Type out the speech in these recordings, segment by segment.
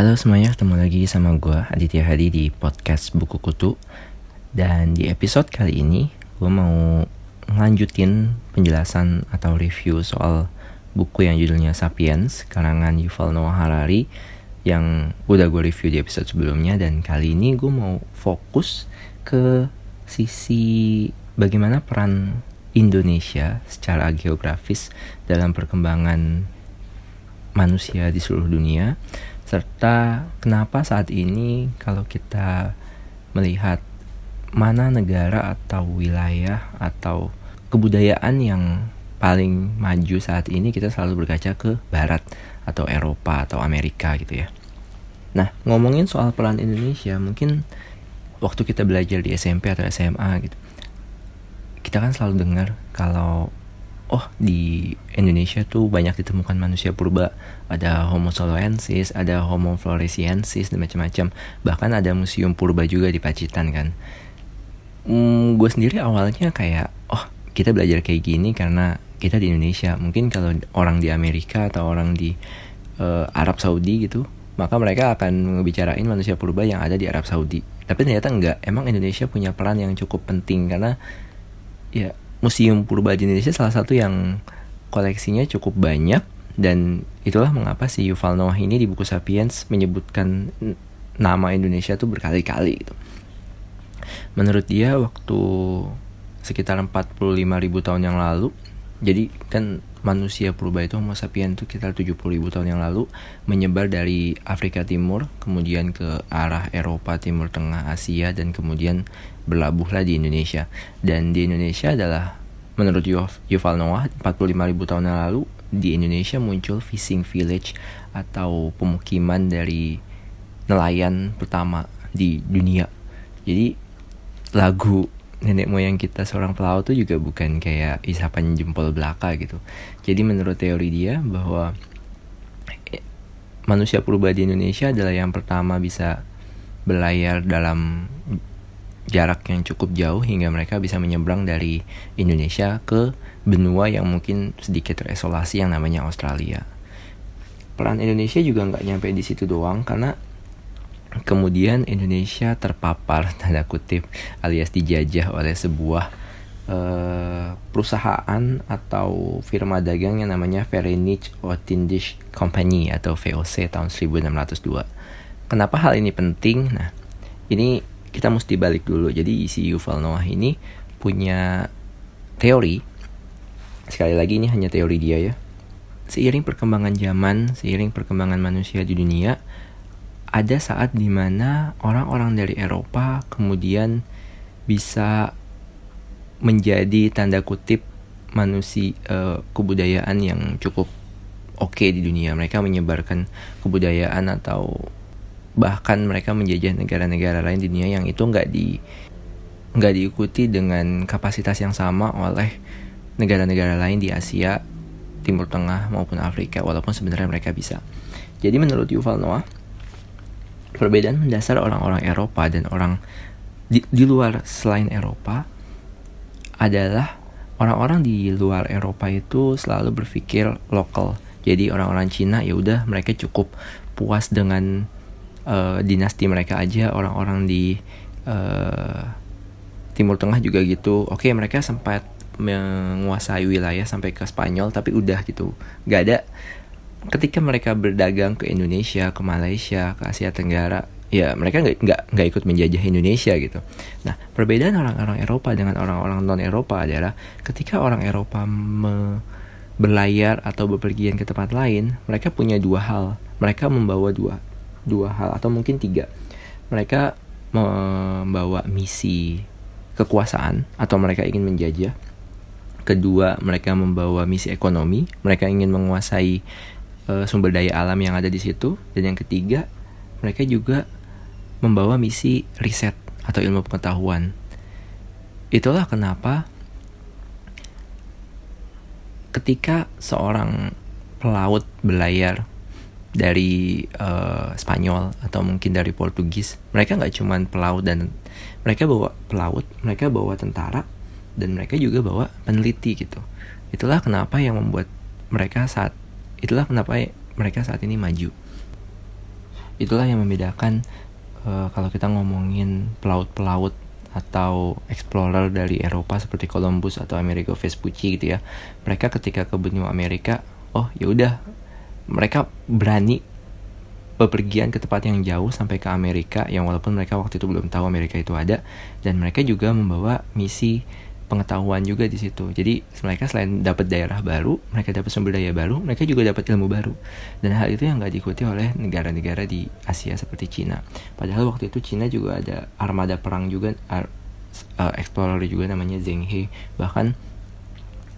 Halo semuanya, ketemu lagi sama gue Aditya Hadi di podcast Buku Kutu. Dan di episode kali ini gue mau ngelanjutin penjelasan atau review soal buku yang judulnya Sapiens karangan Yuval Noah Harari yang udah gue review di episode sebelumnya. Dan kali ini gue mau fokus ke sisi bagaimana peran Indonesia secara geografis dalam perkembangan manusia di seluruh dunia. Serta kenapa saat ini kalau kita melihat mana negara atau wilayah atau kebudayaan yang paling maju saat ini kita selalu berkaca ke barat atau Eropa atau Amerika gitu ya. Nah, ngomongin soal peran Indonesia, mungkin waktu kita belajar di SMP atau SMA gitu. Kita kan selalu dengar kalau oh di Indonesia tuh banyak ditemukan manusia purba ada Homo soloensis ada Homo floresiensis dan macam-macam bahkan ada museum purba juga di Pacitan kan hmm, gue sendiri awalnya kayak oh kita belajar kayak gini karena kita di Indonesia mungkin kalau orang di Amerika atau orang di uh, Arab Saudi gitu maka mereka akan ngebicarain manusia purba yang ada di Arab Saudi. Tapi ternyata enggak. Emang Indonesia punya peran yang cukup penting karena ya museum purba di Indonesia salah satu yang koleksinya cukup banyak. Dan itulah mengapa si Yuval Noah ini di buku Sapiens menyebutkan nama Indonesia tuh berkali-kali gitu. Menurut dia waktu sekitar 45 ribu tahun yang lalu jadi kan manusia purba itu Homo sapiens itu sekitar 70 ribu tahun yang lalu menyebar dari Afrika Timur kemudian ke arah Eropa Timur Tengah Asia dan kemudian berlabuhlah di Indonesia. Dan di Indonesia adalah menurut Yuval Noah 45 ribu tahun yang lalu di Indonesia muncul fishing village atau pemukiman dari nelayan pertama di dunia. Jadi lagu nenek moyang kita seorang pelaut tuh juga bukan kayak isapan jempol belaka gitu. Jadi menurut teori dia bahwa eh, manusia purba di Indonesia adalah yang pertama bisa berlayar dalam jarak yang cukup jauh hingga mereka bisa menyeberang dari Indonesia ke benua yang mungkin sedikit terisolasi yang namanya Australia. Peran Indonesia juga nggak nyampe di situ doang karena kemudian Indonesia terpapar tanda kutip alias dijajah oleh sebuah uh, perusahaan atau firma dagang yang namanya Verenich Otindisch Company atau VOC tahun 1602. Kenapa hal ini penting? Nah, ini kita mesti balik dulu. Jadi si Yuval Noah ini punya teori. Sekali lagi ini hanya teori dia ya. Seiring perkembangan zaman, seiring perkembangan manusia di dunia, ada saat di mana orang-orang dari Eropa kemudian bisa menjadi tanda kutip manusia uh, kebudayaan yang cukup oke okay di dunia. Mereka menyebarkan kebudayaan atau bahkan mereka menjajah negara-negara lain di dunia yang itu nggak di nggak diikuti dengan kapasitas yang sama oleh negara-negara lain di Asia, Timur Tengah maupun Afrika. Walaupun sebenarnya mereka bisa. Jadi menurut Yuval Noah perbedaan mendasar orang-orang Eropa dan orang di, di luar selain Eropa adalah orang-orang di luar Eropa itu selalu berpikir lokal. Jadi orang-orang Cina ya udah mereka cukup puas dengan uh, dinasti mereka aja. Orang-orang di uh, Timur Tengah juga gitu. Oke mereka sempat menguasai wilayah sampai ke Spanyol tapi udah gitu. Gak ada ketika mereka berdagang ke Indonesia, ke Malaysia, ke Asia Tenggara, ya mereka nggak nggak nggak ikut menjajah Indonesia gitu. Nah perbedaan orang-orang Eropa dengan orang-orang non Eropa adalah ketika orang Eropa me berlayar atau bepergian ke tempat lain, mereka punya dua hal. Mereka membawa dua dua hal atau mungkin tiga. Mereka membawa misi kekuasaan atau mereka ingin menjajah. Kedua, mereka membawa misi ekonomi. Mereka ingin menguasai uh, sumber daya alam yang ada di situ. Dan yang ketiga mereka juga membawa misi riset atau ilmu pengetahuan. Itulah kenapa ketika seorang pelaut berlayar dari uh, Spanyol atau mungkin dari Portugis mereka nggak cuman pelaut dan mereka bawa pelaut mereka bawa tentara dan mereka juga bawa peneliti gitu. Itulah kenapa yang membuat mereka saat itulah kenapa mereka saat ini maju. Itulah yang membedakan uh, kalau kita ngomongin pelaut-pelaut atau explorer dari Eropa seperti Columbus atau Amerigo Vespucci gitu ya. Mereka ketika ke benua Amerika oh ya udah. Mereka berani bepergian ke tempat yang jauh sampai ke Amerika yang walaupun mereka waktu itu belum tahu Amerika itu ada dan mereka juga membawa misi pengetahuan juga di situ. Jadi mereka selain dapat daerah baru, mereka dapat sumber daya baru, mereka juga dapat ilmu baru. Dan hal itu yang nggak diikuti oleh negara-negara di Asia seperti Cina. Padahal waktu itu Cina juga ada armada perang juga, ar, uh, explorer juga namanya Zheng He. Bahkan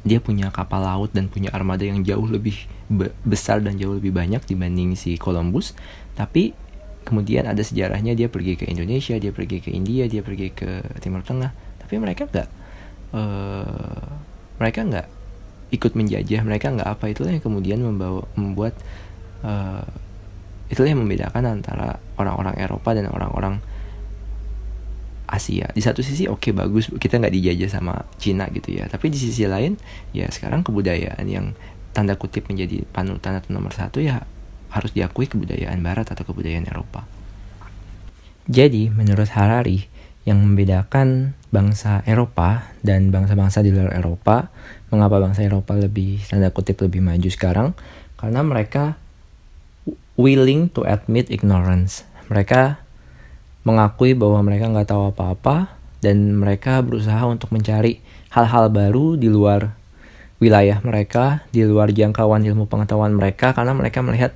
dia punya kapal laut dan punya armada yang jauh lebih be besar dan jauh lebih banyak dibanding si Columbus tapi kemudian ada sejarahnya dia pergi ke Indonesia dia pergi ke India dia pergi ke Timur Tengah tapi mereka nggak uh, mereka nggak ikut menjajah mereka nggak apa itulah yang kemudian membawa membuat uh, itulah yang membedakan antara orang-orang Eropa dan orang-orang Asia. Di satu sisi oke okay, bagus kita nggak dijajah sama Cina gitu ya. Tapi di sisi lain ya sekarang kebudayaan yang tanda kutip menjadi panutan atau nomor satu ya harus diakui kebudayaan Barat atau kebudayaan Eropa. Jadi menurut Harari yang membedakan bangsa Eropa dan bangsa-bangsa di luar Eropa. Mengapa bangsa Eropa lebih tanda kutip lebih maju sekarang? Karena mereka willing to admit ignorance. Mereka mengakui bahwa mereka nggak tahu apa-apa dan mereka berusaha untuk mencari hal-hal baru di luar wilayah mereka, di luar jangkauan ilmu pengetahuan mereka karena mereka melihat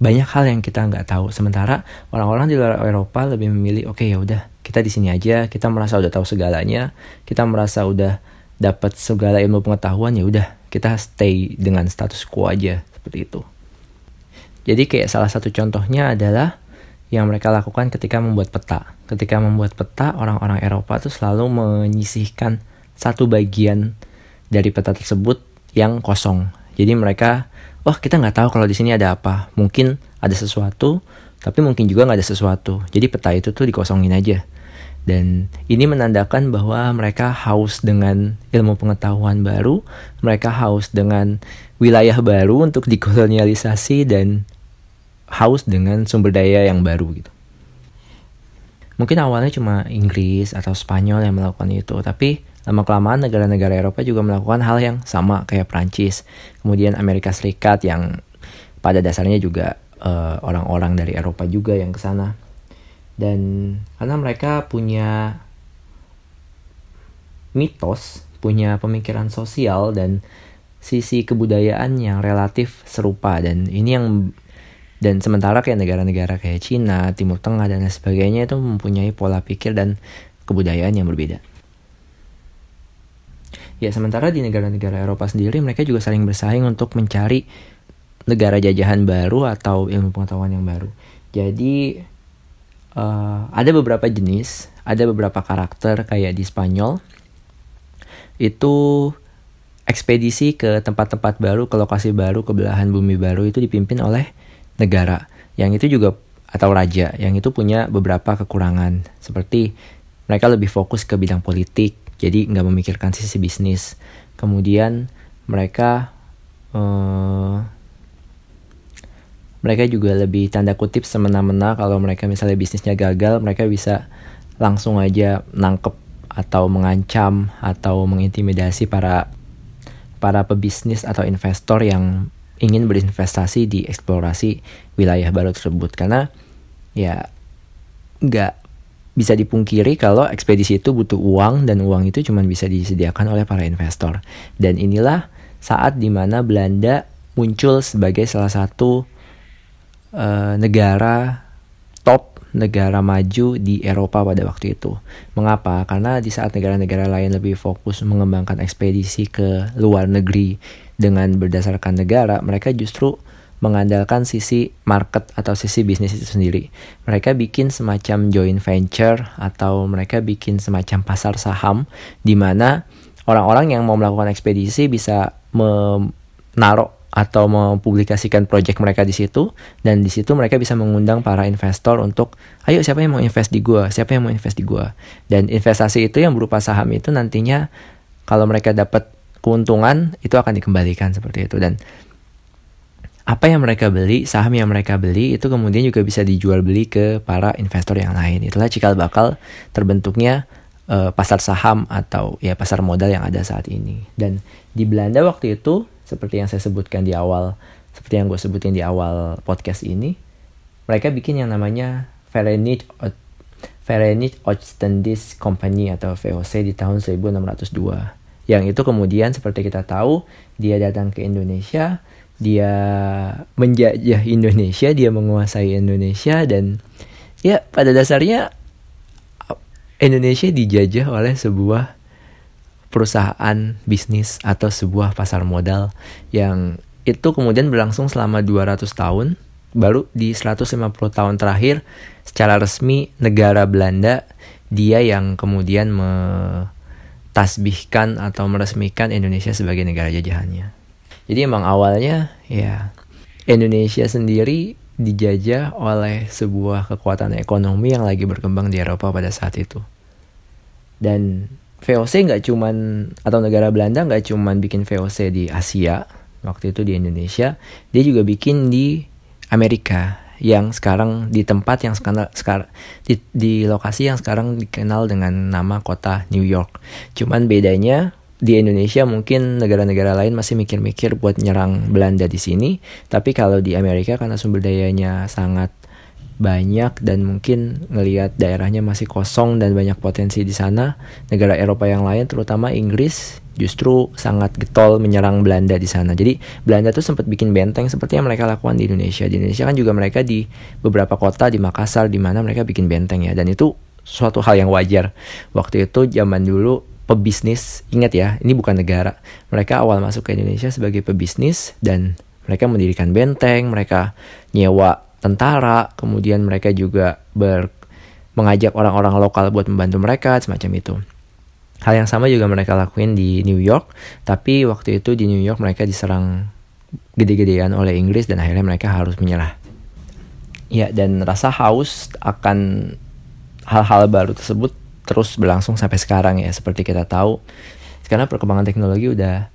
banyak hal yang kita nggak tahu. Sementara orang-orang di luar Eropa lebih memilih, oke okay, ya udah kita di sini aja, kita merasa udah tahu segalanya, kita merasa udah dapat segala ilmu pengetahuan ya udah kita stay dengan status quo aja seperti itu. Jadi kayak salah satu contohnya adalah yang mereka lakukan ketika membuat peta. Ketika membuat peta, orang-orang Eropa tuh selalu menyisihkan satu bagian dari peta tersebut yang kosong. Jadi mereka, wah kita nggak tahu kalau di sini ada apa. Mungkin ada sesuatu, tapi mungkin juga nggak ada sesuatu. Jadi peta itu tuh dikosongin aja. Dan ini menandakan bahwa mereka haus dengan ilmu pengetahuan baru, mereka haus dengan wilayah baru untuk dikolonialisasi dan haus dengan sumber daya yang baru gitu. Mungkin awalnya cuma Inggris atau Spanyol yang melakukan itu, tapi lama kelamaan negara-negara Eropa juga melakukan hal yang sama kayak Prancis, kemudian Amerika Serikat yang pada dasarnya juga eh, orang-orang uh, dari Eropa juga yang ke sana. Dan karena mereka punya mitos, punya pemikiran sosial dan sisi kebudayaan yang relatif serupa dan ini yang dan sementara kayak negara-negara kayak Cina, Timur Tengah dan lain sebagainya itu mempunyai pola pikir dan kebudayaan yang berbeda. Ya sementara di negara-negara Eropa sendiri mereka juga saling bersaing untuk mencari negara jajahan baru atau ilmu pengetahuan yang baru. Jadi uh, ada beberapa jenis, ada beberapa karakter kayak di Spanyol. Itu ekspedisi ke tempat-tempat baru, ke lokasi baru, ke belahan bumi baru itu dipimpin oleh negara. Yang itu juga atau raja. Yang itu punya beberapa kekurangan. Seperti mereka lebih fokus ke bidang politik jadi nggak memikirkan sisi bisnis. Kemudian mereka uh, mereka juga lebih tanda kutip semena-mena kalau mereka misalnya bisnisnya gagal mereka bisa langsung aja nangkep atau mengancam atau mengintimidasi para para pebisnis atau investor yang ingin berinvestasi di eksplorasi wilayah baru tersebut. Karena ya nggak bisa dipungkiri kalau ekspedisi itu butuh uang dan uang itu cuma bisa disediakan oleh para investor. Dan inilah saat di mana Belanda muncul sebagai salah satu uh, negara top negara maju di Eropa pada waktu itu. Mengapa? Karena di saat negara-negara lain lebih fokus mengembangkan ekspedisi ke luar negeri dengan berdasarkan negara, mereka justru mengandalkan sisi market atau sisi bisnis itu sendiri. Mereka bikin semacam joint venture atau mereka bikin semacam pasar saham di mana orang-orang yang mau melakukan ekspedisi bisa menaruh atau mempublikasikan project mereka di situ dan di situ mereka bisa mengundang para investor untuk ayo siapa yang mau invest di gua siapa yang mau invest di gua dan investasi itu yang berupa saham itu nantinya kalau mereka dapat keuntungan itu akan dikembalikan seperti itu dan apa yang mereka beli, saham yang mereka beli itu kemudian juga bisa dijual beli ke para investor yang lain. Itulah cikal bakal terbentuknya uh, pasar saham atau ya pasar modal yang ada saat ini. Dan di Belanda waktu itu seperti yang saya sebutkan di awal, seperti yang gue sebutin di awal podcast ini, mereka bikin yang namanya Verenigd Verenigd Oostindische Company atau VOC di tahun 1602. Yang itu kemudian seperti kita tahu, dia datang ke Indonesia, dia menjajah Indonesia, dia menguasai Indonesia dan ya pada dasarnya Indonesia dijajah oleh sebuah perusahaan bisnis atau sebuah pasar modal yang itu kemudian berlangsung selama 200 tahun baru di 150 tahun terakhir secara resmi negara Belanda dia yang kemudian metasbihkan atau meresmikan Indonesia sebagai negara jajahannya. Jadi emang awalnya ya Indonesia sendiri dijajah oleh sebuah kekuatan ekonomi yang lagi berkembang di Eropa pada saat itu. Dan VOC nggak cuman atau negara Belanda nggak cuman bikin VOC di Asia waktu itu di Indonesia, dia juga bikin di Amerika yang sekarang di tempat yang sekarang sekarang di, di lokasi yang sekarang dikenal dengan nama kota New York. Cuman bedanya di Indonesia mungkin negara-negara lain masih mikir-mikir buat nyerang Belanda di sini, tapi kalau di Amerika karena sumber dayanya sangat banyak dan mungkin ngelihat daerahnya masih kosong dan banyak potensi di sana, negara Eropa yang lain terutama Inggris justru sangat getol menyerang Belanda di sana. Jadi Belanda tuh sempat bikin benteng seperti yang mereka lakukan di Indonesia. Di Indonesia kan juga mereka di beberapa kota di Makassar di mana mereka bikin benteng ya dan itu suatu hal yang wajar. Waktu itu zaman dulu pebisnis, ingat ya, ini bukan negara. Mereka awal masuk ke Indonesia sebagai pebisnis dan mereka mendirikan benteng, mereka nyewa tentara, kemudian mereka juga ber mengajak orang-orang lokal buat membantu mereka, semacam itu. Hal yang sama juga mereka lakuin di New York, tapi waktu itu di New York mereka diserang gede-gedean oleh Inggris dan akhirnya mereka harus menyerah. Ya, dan rasa haus akan hal-hal baru tersebut terus berlangsung sampai sekarang ya seperti kita tahu sekarang perkembangan teknologi udah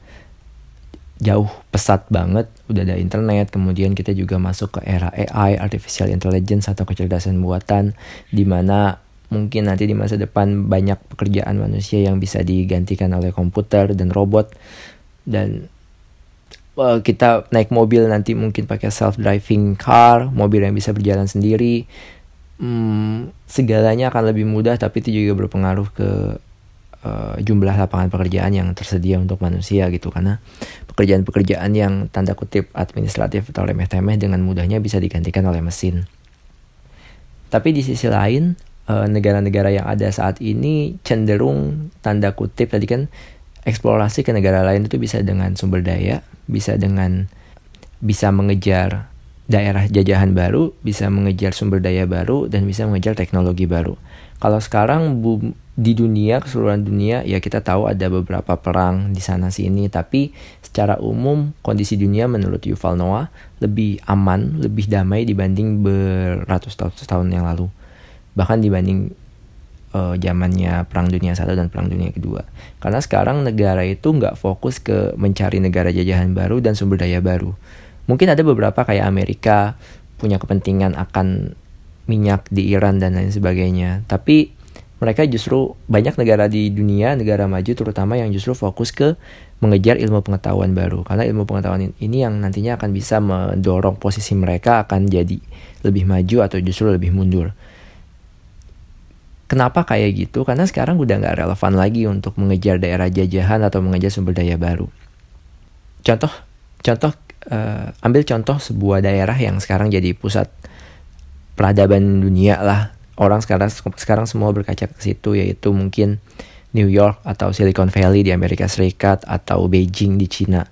jauh pesat banget udah ada internet kemudian kita juga masuk ke era AI artificial intelligence atau kecerdasan buatan di mana mungkin nanti di masa depan banyak pekerjaan manusia yang bisa digantikan oleh komputer dan robot. Dan well, kita naik mobil nanti mungkin pakai self driving car mobil yang bisa berjalan sendiri. Hmm, segalanya akan lebih mudah tapi itu juga berpengaruh ke uh, jumlah lapangan pekerjaan yang tersedia untuk manusia gitu. Karena pekerjaan-pekerjaan yang tanda kutip administratif atau remeh-temeh dengan mudahnya bisa digantikan oleh mesin. Tapi di sisi lain negara negara-negara yang ada saat ini cenderung tanda kutip tadi kan eksplorasi ke negara lain itu bisa dengan sumber daya, bisa dengan bisa mengejar daerah jajahan baru, bisa mengejar sumber daya baru, dan bisa mengejar teknologi baru. Kalau sekarang di dunia, keseluruhan dunia, ya kita tahu ada beberapa perang di sana sini, tapi secara umum kondisi dunia menurut Yuval Noah lebih aman, lebih damai dibanding beratus-ratus tahun yang lalu. Bahkan dibanding uh, zamannya Perang Dunia Satu dan Perang Dunia Kedua. Karena sekarang negara itu nggak fokus ke mencari negara jajahan baru dan sumber daya baru Mungkin ada beberapa kayak Amerika punya kepentingan akan minyak di Iran dan lain sebagainya. Tapi mereka justru banyak negara di dunia, negara maju terutama yang justru fokus ke mengejar ilmu pengetahuan baru. Karena ilmu pengetahuan ini yang nantinya akan bisa mendorong posisi mereka akan jadi lebih maju atau justru lebih mundur. Kenapa kayak gitu? Karena sekarang udah nggak relevan lagi untuk mengejar daerah jajahan atau mengejar sumber daya baru. Contoh, contoh uh, ambil contoh sebuah daerah yang sekarang jadi pusat peradaban dunia lah orang sekarang sekarang semua berkaca ke situ yaitu mungkin New York atau Silicon Valley di Amerika Serikat atau Beijing di Cina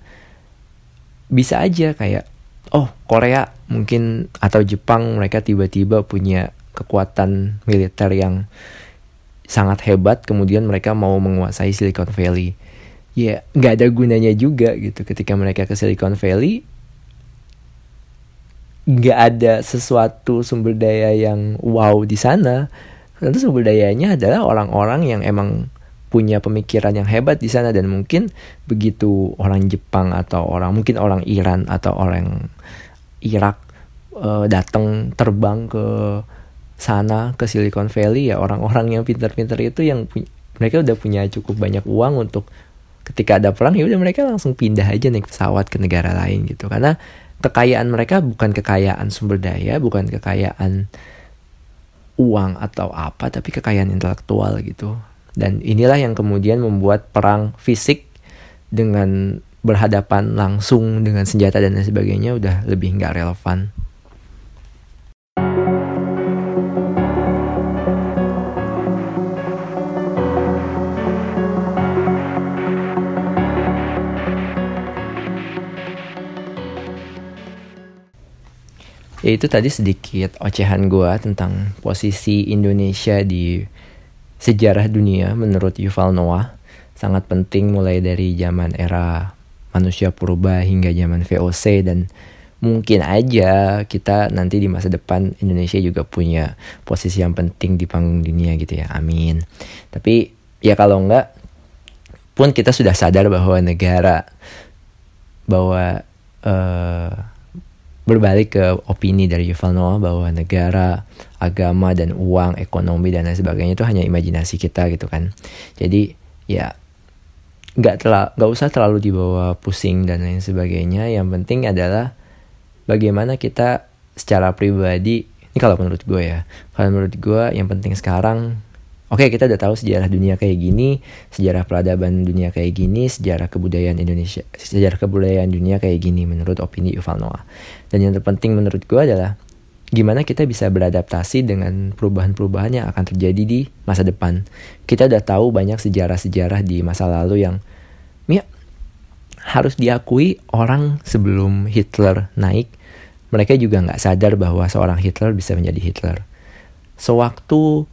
bisa aja kayak oh Korea mungkin atau Jepang mereka tiba-tiba punya kekuatan militer yang sangat hebat kemudian mereka mau menguasai Silicon Valley. Ya nggak ada gunanya juga gitu ketika mereka ke Silicon Valley nggak ada sesuatu sumber daya yang wow di sana. Tentu sumber dayanya adalah orang-orang yang emang punya pemikiran yang hebat di sana dan mungkin begitu orang Jepang atau orang mungkin orang Iran atau orang Irak uh, datang terbang ke sana ke Silicon Valley ya orang-orang yang pintar-pintar itu yang mereka udah punya cukup banyak uang untuk ketika ada perang ya udah mereka langsung pindah aja naik pesawat ke negara lain gitu. Karena kekayaan mereka bukan kekayaan sumber daya bukan kekayaan uang atau apa tapi kekayaan intelektual gitu dan inilah yang kemudian membuat perang fisik dengan berhadapan langsung dengan senjata dan lain sebagainya udah lebih nggak relevan. Ya itu tadi sedikit ocehan gue tentang posisi Indonesia di sejarah dunia menurut Yuval Noah. Sangat penting mulai dari zaman era manusia purba hingga zaman VOC dan mungkin aja kita nanti di masa depan Indonesia juga punya posisi yang penting di panggung dunia gitu ya. Amin. Tapi ya kalau enggak pun kita sudah sadar bahwa negara bahwa uh, berbalik ke opini dari Yuval Noah bahwa negara, agama dan uang, ekonomi dan lain sebagainya itu hanya imajinasi kita gitu kan. Jadi ya nggak terlalu nggak usah terlalu dibawa pusing dan lain sebagainya. Yang penting adalah bagaimana kita secara pribadi ini kalau menurut gue ya. Kalau menurut gue yang penting sekarang Oke, kita udah tahu sejarah dunia kayak gini, sejarah peradaban dunia kayak gini, sejarah kebudayaan Indonesia, sejarah kebudayaan dunia kayak gini menurut opini Yuval Noah. Dan yang terpenting menurut gue adalah gimana kita bisa beradaptasi dengan perubahan-perubahan yang akan terjadi di masa depan. Kita udah tahu banyak sejarah-sejarah di masa lalu yang ya harus diakui orang sebelum Hitler naik, mereka juga nggak sadar bahwa seorang Hitler bisa menjadi Hitler. Sewaktu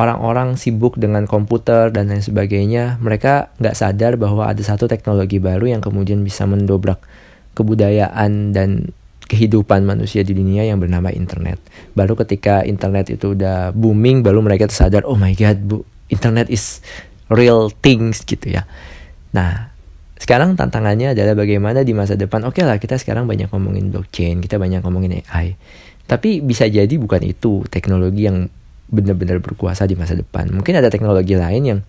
orang-orang sibuk dengan komputer dan lain sebagainya, mereka nggak sadar bahwa ada satu teknologi baru yang kemudian bisa mendobrak kebudayaan dan kehidupan manusia di dunia yang bernama internet. Baru ketika internet itu udah booming, baru mereka tersadar, oh my god, bu, internet is real things gitu ya. Nah, sekarang tantangannya adalah bagaimana di masa depan. Oke okay lah, kita sekarang banyak ngomongin blockchain, kita banyak ngomongin AI. Tapi bisa jadi bukan itu teknologi yang benar-benar berkuasa di masa depan. Mungkin ada teknologi lain yang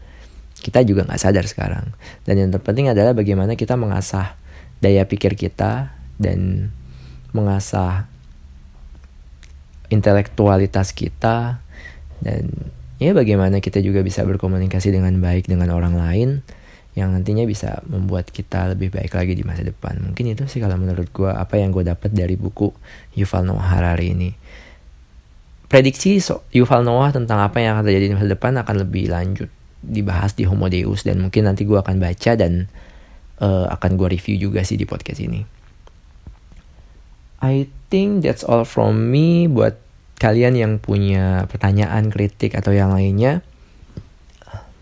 kita juga nggak sadar sekarang. Dan yang terpenting adalah bagaimana kita mengasah daya pikir kita dan mengasah intelektualitas kita dan ya bagaimana kita juga bisa berkomunikasi dengan baik dengan orang lain yang nantinya bisa membuat kita lebih baik lagi di masa depan. Mungkin itu sih kalau menurut gue apa yang gue dapat dari buku Yuval Noah Harari ini prediksi so Yuval Noah tentang apa yang akan terjadi di masa depan akan lebih lanjut dibahas di Homo Deus dan mungkin nanti gue akan baca dan uh, akan gue review juga sih di podcast ini. I think that's all from me buat kalian yang punya pertanyaan, kritik atau yang lainnya.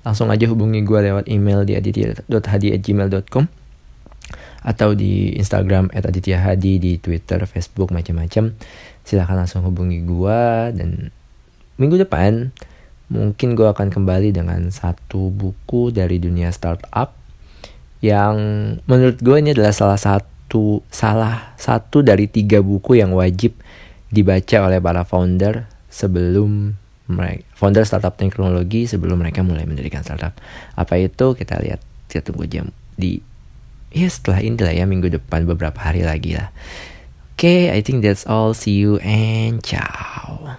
Langsung aja hubungi gue lewat email di aditya.hadi@gmail.com atau di Instagram @adityahadi di Twitter, Facebook macam-macam silahkan langsung hubungi gue dan minggu depan mungkin gue akan kembali dengan satu buku dari dunia startup yang menurut gue ini adalah salah satu salah satu dari tiga buku yang wajib dibaca oleh para founder sebelum mereka founder startup teknologi sebelum mereka mulai mendirikan startup. Apa itu? Kita lihat kita tunggu jam di ya setelah ini lah ya minggu depan beberapa hari lagi lah Okay, I think that's all. See you and ciao.